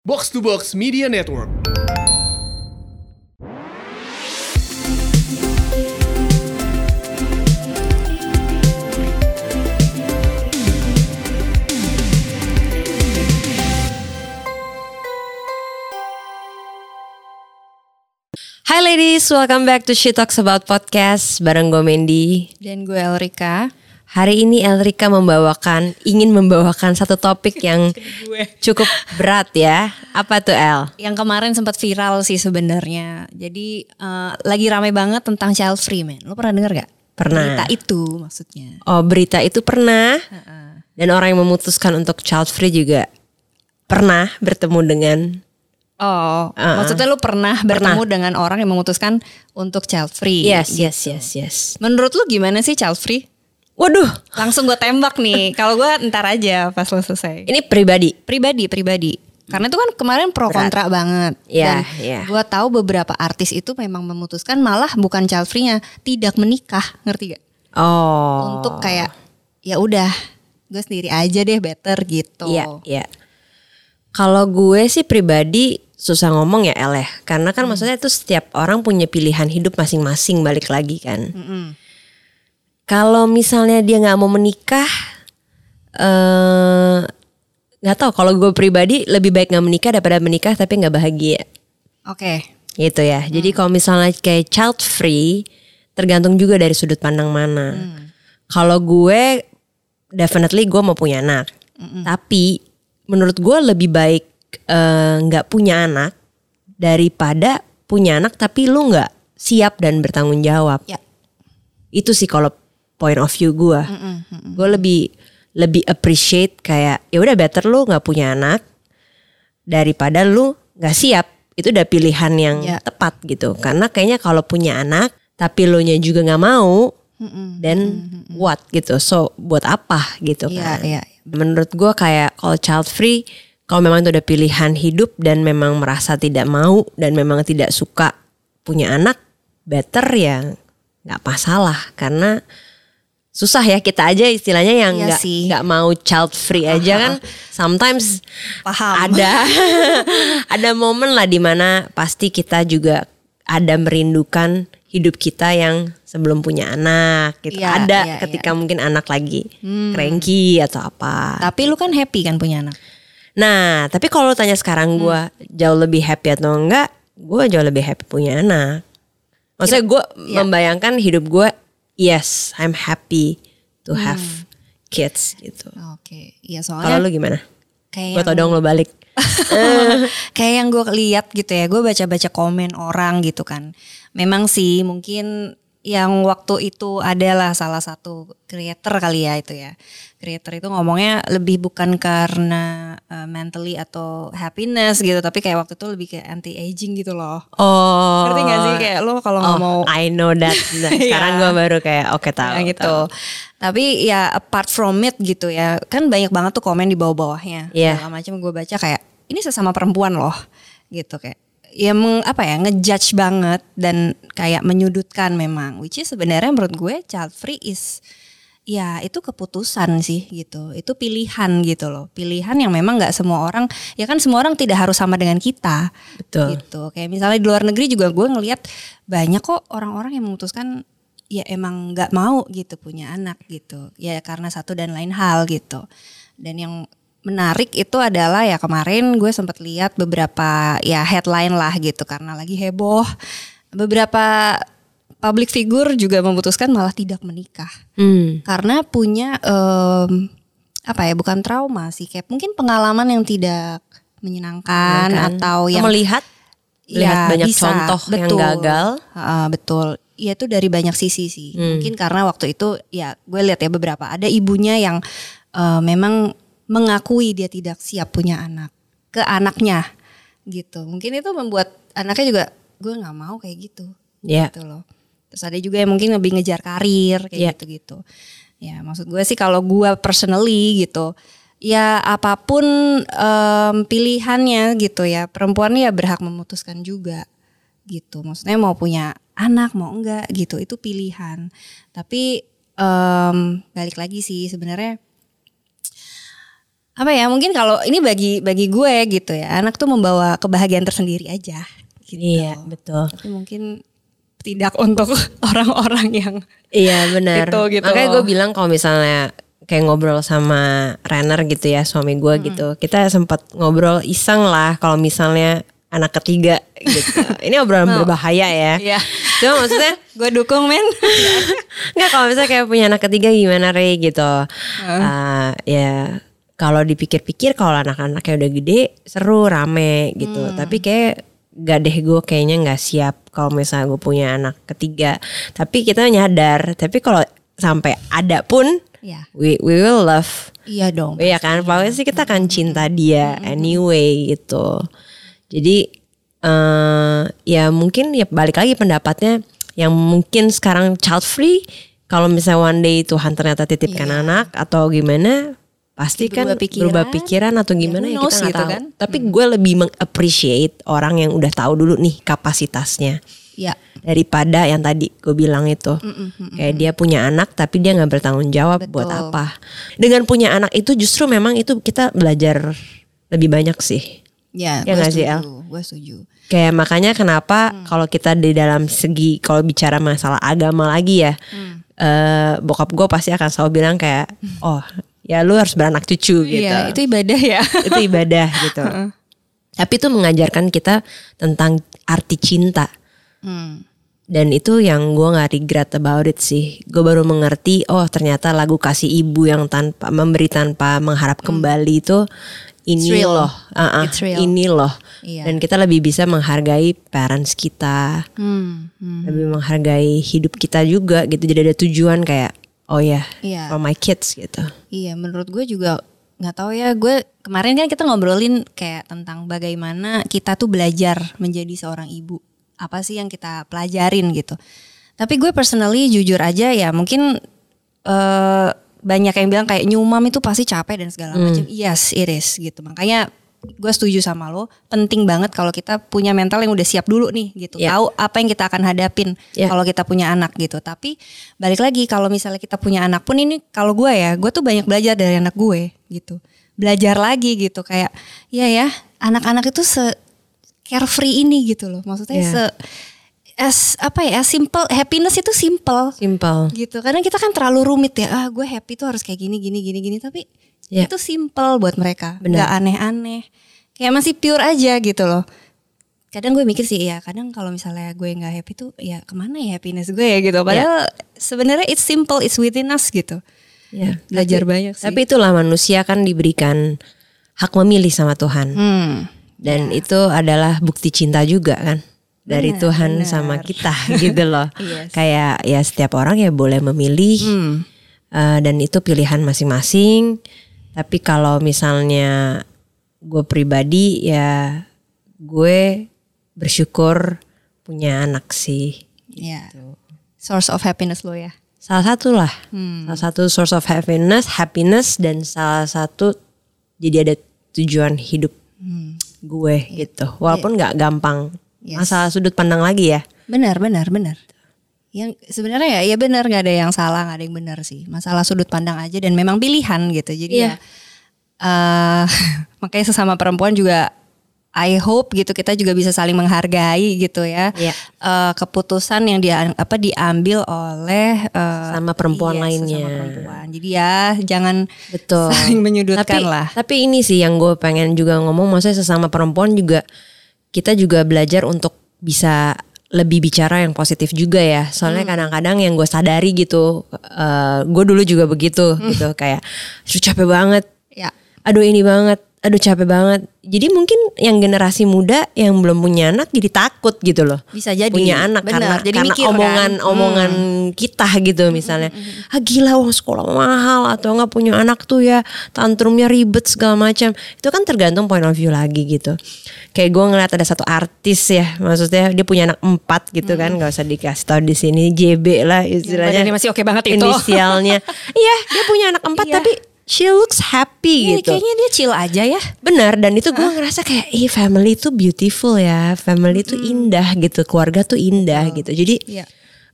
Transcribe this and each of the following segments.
Box to Box Media Network. Hai ladies, welcome back to She Talks About Podcast bareng gue Mendy. Dan gue Elrika. Hari ini Elrika membawakan, ingin membawakan satu topik yang cukup berat ya. Apa tuh El? Yang kemarin sempat viral sih sebenarnya. Jadi eh, lagi ramai banget tentang child free man. Lo pernah denger gak? Pernah. Berita itu maksudnya. Oh berita itu pernah. Dan orang yang memutuskan untuk child free juga pernah bertemu dengan Oh, maksudnya lo pernah bertemu dengan orang yang memutuskan untuk child free. Yes, yes, yes, yes. Menurut lo gimana sih child free? Waduh, Langsung gue tembak nih. Kalau gue ntar aja pas lo selesai. ini pribadi. pribadi pribadi karena itu kan kemarin pro kontra banget Iya, iya. gue tahu beberapa artis itu memang memutuskan malah bukan child free-nya tidak menikah ngerti gak Oh. untuk kayak ya udah gue sendiri aja deh better gitu Iya, iya. Kalau gue sih pribadi susah ngomong ya El ya. Karena kan maksudnya itu setiap orang punya pilihan hidup masing-masing balik lagi kan. Kalau misalnya dia nggak mau menikah, eh nggak tahu. Kalau gue pribadi lebih baik nggak menikah daripada menikah tapi nggak bahagia. oke Gitu ya. Jadi kalau misalnya kayak child free, tergantung juga dari sudut pandang mana. Kalau gue, definitely gue mau punya anak. Tapi menurut gue lebih baik eh, nggak punya anak daripada punya anak tapi lu nggak siap dan bertanggung jawab. ya Itu sih kalau point of view gue. Gue lebih lebih appreciate kayak ya udah better lu nggak punya anak daripada lu nggak siap. Itu udah pilihan yang Ya. tepat gitu. Karena kayaknya kalau punya anak tapi lu nya juga nggak mau, dan what gitu. So buat apa gitu Iya, kan? iya. Menurut gue kayak kalau child free, kalau memang itu udah pilihan hidup dan memang merasa tidak mau dan memang tidak suka punya anak, better ya nggak masalah karena susah ya kita aja istilahnya yang Iya nggak sih. nggak mau child free aja kan. Sometimes Paham. ada ada momen lah di mana pasti kita juga ada merindukan hidup kita yang sebelum punya anak gitu. Iya, ada iya, ketika mungkin anak lagi cranky atau apa. Tapi lu kan happy kan punya anak? Nah tapi kalau tanya sekarang gue jauh lebih happy atau enggak gue jauh lebih happy punya anak. Maksudnya gue membayangkan hidup gue yes I'm happy to have kids gitu. Oke iya kalau soalnya lu gimana? kayak gue tau dong lu balik. Kayak yang gue lihat gitu ya gue baca-baca komen orang gitu kan. Memang sih mungkin yang waktu itu adalah salah satu creator kali ya itu ya creator itu ngomongnya lebih bukan karena uh, mentally atau happiness gitu tapi kayak waktu itu lebih kayak anti aging gitu loh Oh. ngerti gak sih kayak lo kalau Oh, mau I know that. Nah, sekarang gue baru kayak oke tahu. ya gitu tahu. tapi ya apart from it gitu ya kan banyak banget tuh komen di bawah-bawahnya Iya. segala macam gue baca kayak ini sesama perempuan loh gitu kayak ya meng, apa ya ngejudge banget dan kayak menyudutkan memang. Which is sebenarnya menurut gue child free is ya itu keputusan sih gitu. Itu pilihan gitu loh. Pilihan yang memang nggak semua orang ya kan semua orang tidak harus sama dengan kita. Betul. gitu. Kayak misalnya di luar negeri juga gue ngelihat banyak kok orang-orang yang memutuskan ya emang nggak mau gitu punya anak gitu. Ya karena satu dan lain hal gitu. Dan yang menarik itu adalah ya kemarin gue sempat lihat beberapa ya headline lah gitu karena lagi heboh beberapa public figure juga memutuskan malah tidak menikah Hmm. karena punya em, apa ya bukan trauma sih kayak mungkin pengalaman yang tidak menyenangkan Kan? atau yang melihat lihat Ya, banyak bisa. contoh yang Betul. gagal. Heeh, betul. Iya itu dari banyak sisi sih. Hmm. Mungkin karena waktu itu ya gue lihat ya beberapa ada ibunya yang eh, memang mengakui dia tidak siap punya anak ke anaknya gitu. Mungkin itu membuat anaknya juga gue nggak mau kayak gitu. Ya. Gitu loh. Terus ada juga yang mungkin lebih ngejar karir kayak gitu-gitu. Ya maksud gue sih kalau gue personally gitu ya apa pun em, pilihannya gitu ya perempuan ya berhak memutuskan juga gitu maksudnya mau punya anak mau enggak gitu itu pilihan tapi em, balik lagi sih sebenarnya apa ya mungkin kalau ini bagi bagi gue gitu ya anak tuh membawa kebahagiaan tersendiri aja gitu. Iya betul. tapi mungkin tidak untuk orang-orang yang Iya benar. Gitu, gitu. Makanya gue bilang kalau misalnya kayak ngobrol sama Renner gitu ya suami gue gitu, kita sempat ngobrol iseng lah kalau misalnya anak ketiga gitu. Ini obrolan berbahaya ya. Iya. Cuma maksudnya gue dukung men Nggak kalau misalnya kayak punya anak ketiga gimana Rey gitu. Uh, ya kalau dipikir-pikir kalau anak-anaknya udah gede seru rame gitu. Tapi kayak gak deh gue kayaknya nggak siap kalau misalnya gue punya anak ketiga. Tapi kita nyadar. Tapi kalau sampai ada pun Iya. we we will love. iya dong Iya kan, pokoknya sih kita akan cinta dia anyway gitu. Jadi eh ya mungkin ya balik lagi pendapatnya yang mungkin sekarang child free kalau misalnya one day Tuhan ternyata titipkan anak atau gimana pasti kan Berubah pikiran. berubah pikiran atau gimana who ya, knows kita nggak gitu tahu. kan. Tapi gue lebih mengappreciate orang yang udah tahu dulu nih kapasitasnya ya daripada yang tadi gue bilang itu kayak dia punya anak tapi dia nggak bertanggung jawab buat Betul. apa dengan punya anak itu justru memang itu kita belajar lebih banyak sih ya Ya sih, setuju El? gue setuju kayak makanya kenapa kalau kita di dalam segi kalau bicara masalah agama lagi ya eh, bokap gue pasti akan selalu bilang kayak oh ya lu harus beranak cucu gitu iya itu ibadah ya itu ibadah gitu tapi itu mengajarkan kita tentang arti cinta Hmm. dan itu yang gue nggak regret about it sih gue baru mengerti oh ternyata lagu kasih ibu yang tanpa memberi tanpa mengharap kembali itu ini Hmm. It's real. loh It's real. ini loh Iya. dan kita lebih bisa menghargai parents kita Hmm, hmm. lebih menghargai hidup kita juga gitu jadi ada tujuan kayak oh ya Iya. for my kids gitu Iya, menurut gue juga nggak tahu ya. Gue kemarin kan kita ngobrolin kayak tentang bagaimana kita tuh belajar menjadi seorang ibu. Apa sih yang kita pelajarin gitu. Tapi gue personally jujur aja ya mungkin eh banyak yang bilang kayak nyumam itu pasti capek dan segala macam. Yes, it is gitu. Makanya gue setuju sama lo. Penting banget kalau kita punya mental yang udah siap dulu nih gitu. Ya. Tahu apa yang kita akan hadapin Ya. kalau kita punya anak gitu. Tapi balik lagi kalau misalnya kita punya anak pun ini kalau gue ya, gue tuh banyak belajar dari anak gue gitu. Belajar lagi gitu kayak ya ya, anak-anak itu se carefree ini gitu loh. Maksudnya Ya. se as apa ya, simple happiness itu simple simple gitu. Kadang kita kan terlalu rumit ya. Ah, gue happy tuh harus kayak gini gini gini gini tapi Ya. itu simple buat mereka. Benar. nggak aneh-aneh. Kayak masih pure aja gitu loh. Kadang gue mikir sih ya, kadang kalau misalnya gue nggak happy tuh ya ke mana ya happiness gue ya gitu. Padahal sebenarnya it's simple, it's within us gitu. ya Belajar tapi- banyak sih. tapi itulah manusia kan diberikan hak memilih sama Tuhan Hmm. dan itu adalah bukti cinta juga kan dari Benar, Tuhan benar. sama kita gitu loh Yes. kayak ya setiap orang ya boleh memilih Hmm. eh, dan itu pilihan masing-masing tapi kalau misalnya gue pribadi ya gue bersyukur punya anak sih Ya. Source of happiness lo ya. salah satu lah Hmm. salah satu source of happiness happiness dan salah satu jadi ada tujuan hidup gue gitu walaupun nggak gampang Yes. masalah sudut pandang lagi ya Benar, benar, benar. Yang sebenarnya ya, ya benar nggak ada yang salah, nggak ada yang benar sih. Masalah sudut pandang aja dan memang pilihan gitu. Jadi Iya. ya, eh, makanya sesama perempuan juga, I hope gitu kita juga bisa saling menghargai gitu ya. Iya. Eh, keputusan yang dia apa diambil oleh eh, Sama perempuan iya, lainnya. sesama perempuan. Jadi ya jangan betul saling menyudutkan tapi, lah. tapi ini sih yang gue pengen juga ngomong maksudnya sesama perempuan juga kita juga belajar untuk bisa lebih bicara yang positif juga ya soalnya Hmm. kadang-kadang yang gue sadari gitu eh gue dulu juga begitu Hmm. gitu kayak aduh capek banget Ya. aduh ini banget aduh capek banget. Jadi mungkin yang generasi muda yang belum punya anak jadi takut gitu loh. Bisa jadi. punya anak Benar, karena jadi karena mikir kan. omongan Hmm. omongan kita gitu misalnya. ah gila uang sekolah mahal atau nggak punya anak tuh ya. Tantrumnya ribet segala macam. Itu kan tergantung point of view lagi gitu. Kayak gue ngeliat ada satu artis ya maksudnya dia punya anak empat gitu kan. Nggak usah dikasih tahu di sini JB lah istilahnya. badannya masih oke banget itu. inisialnya. Iya dia punya anak empat Iya. tapi she looks happy Ini gitu kayaknya dia chill aja ya. Benar dan itu gue ngerasa kayak ih family itu beautiful ya, family itu indah gitu, keluarga tuh indah gitu. Jadi Iya.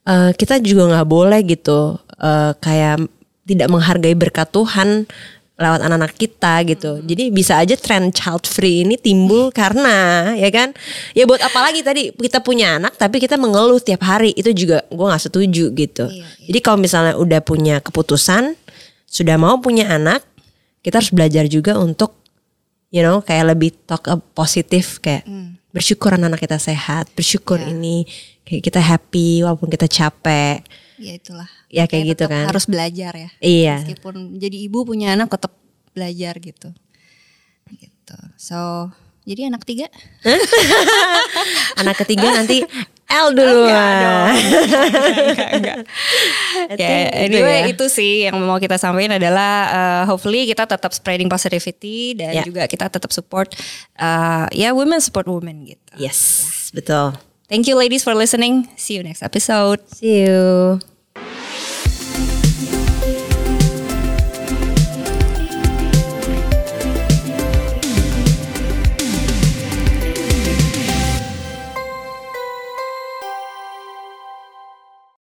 eh, kita juga nggak boleh gitu eh, kayak tidak menghargai berkat Tuhan lewat anak-anak kita gitu. Jadi bisa aja tren child free ini timbul karena ya kan. Ya buat apa lagi tadi kita punya anak tapi kita mengeluh tiap hari itu juga gue nggak setuju gitu. Jadi kalau misalnya udah punya keputusan sudah mau punya anak kita harus belajar juga untuk you know kayak lebih talk up positif kayak bersyukur anak-anak kita sehat, bersyukur ini kayak kita happy walaupun kita capek. Ya itulah. Ya, kayak Makanya gitu tetap kan. Harus belajar ya. Iya. Meskipun jadi ibu punya anak tetap belajar gitu. Gitu. So jadi anak tiga? Anak ketiga nanti L dulu. ya, itu anyway ya. itu sih yang mau kita sampaikan adalah uh, hopefully kita tetap spreading positivity dan Ya. juga kita tetap support uh, ya women support women gitu. Yes, betul. Thank you ladies for listening. See you next episode. See you.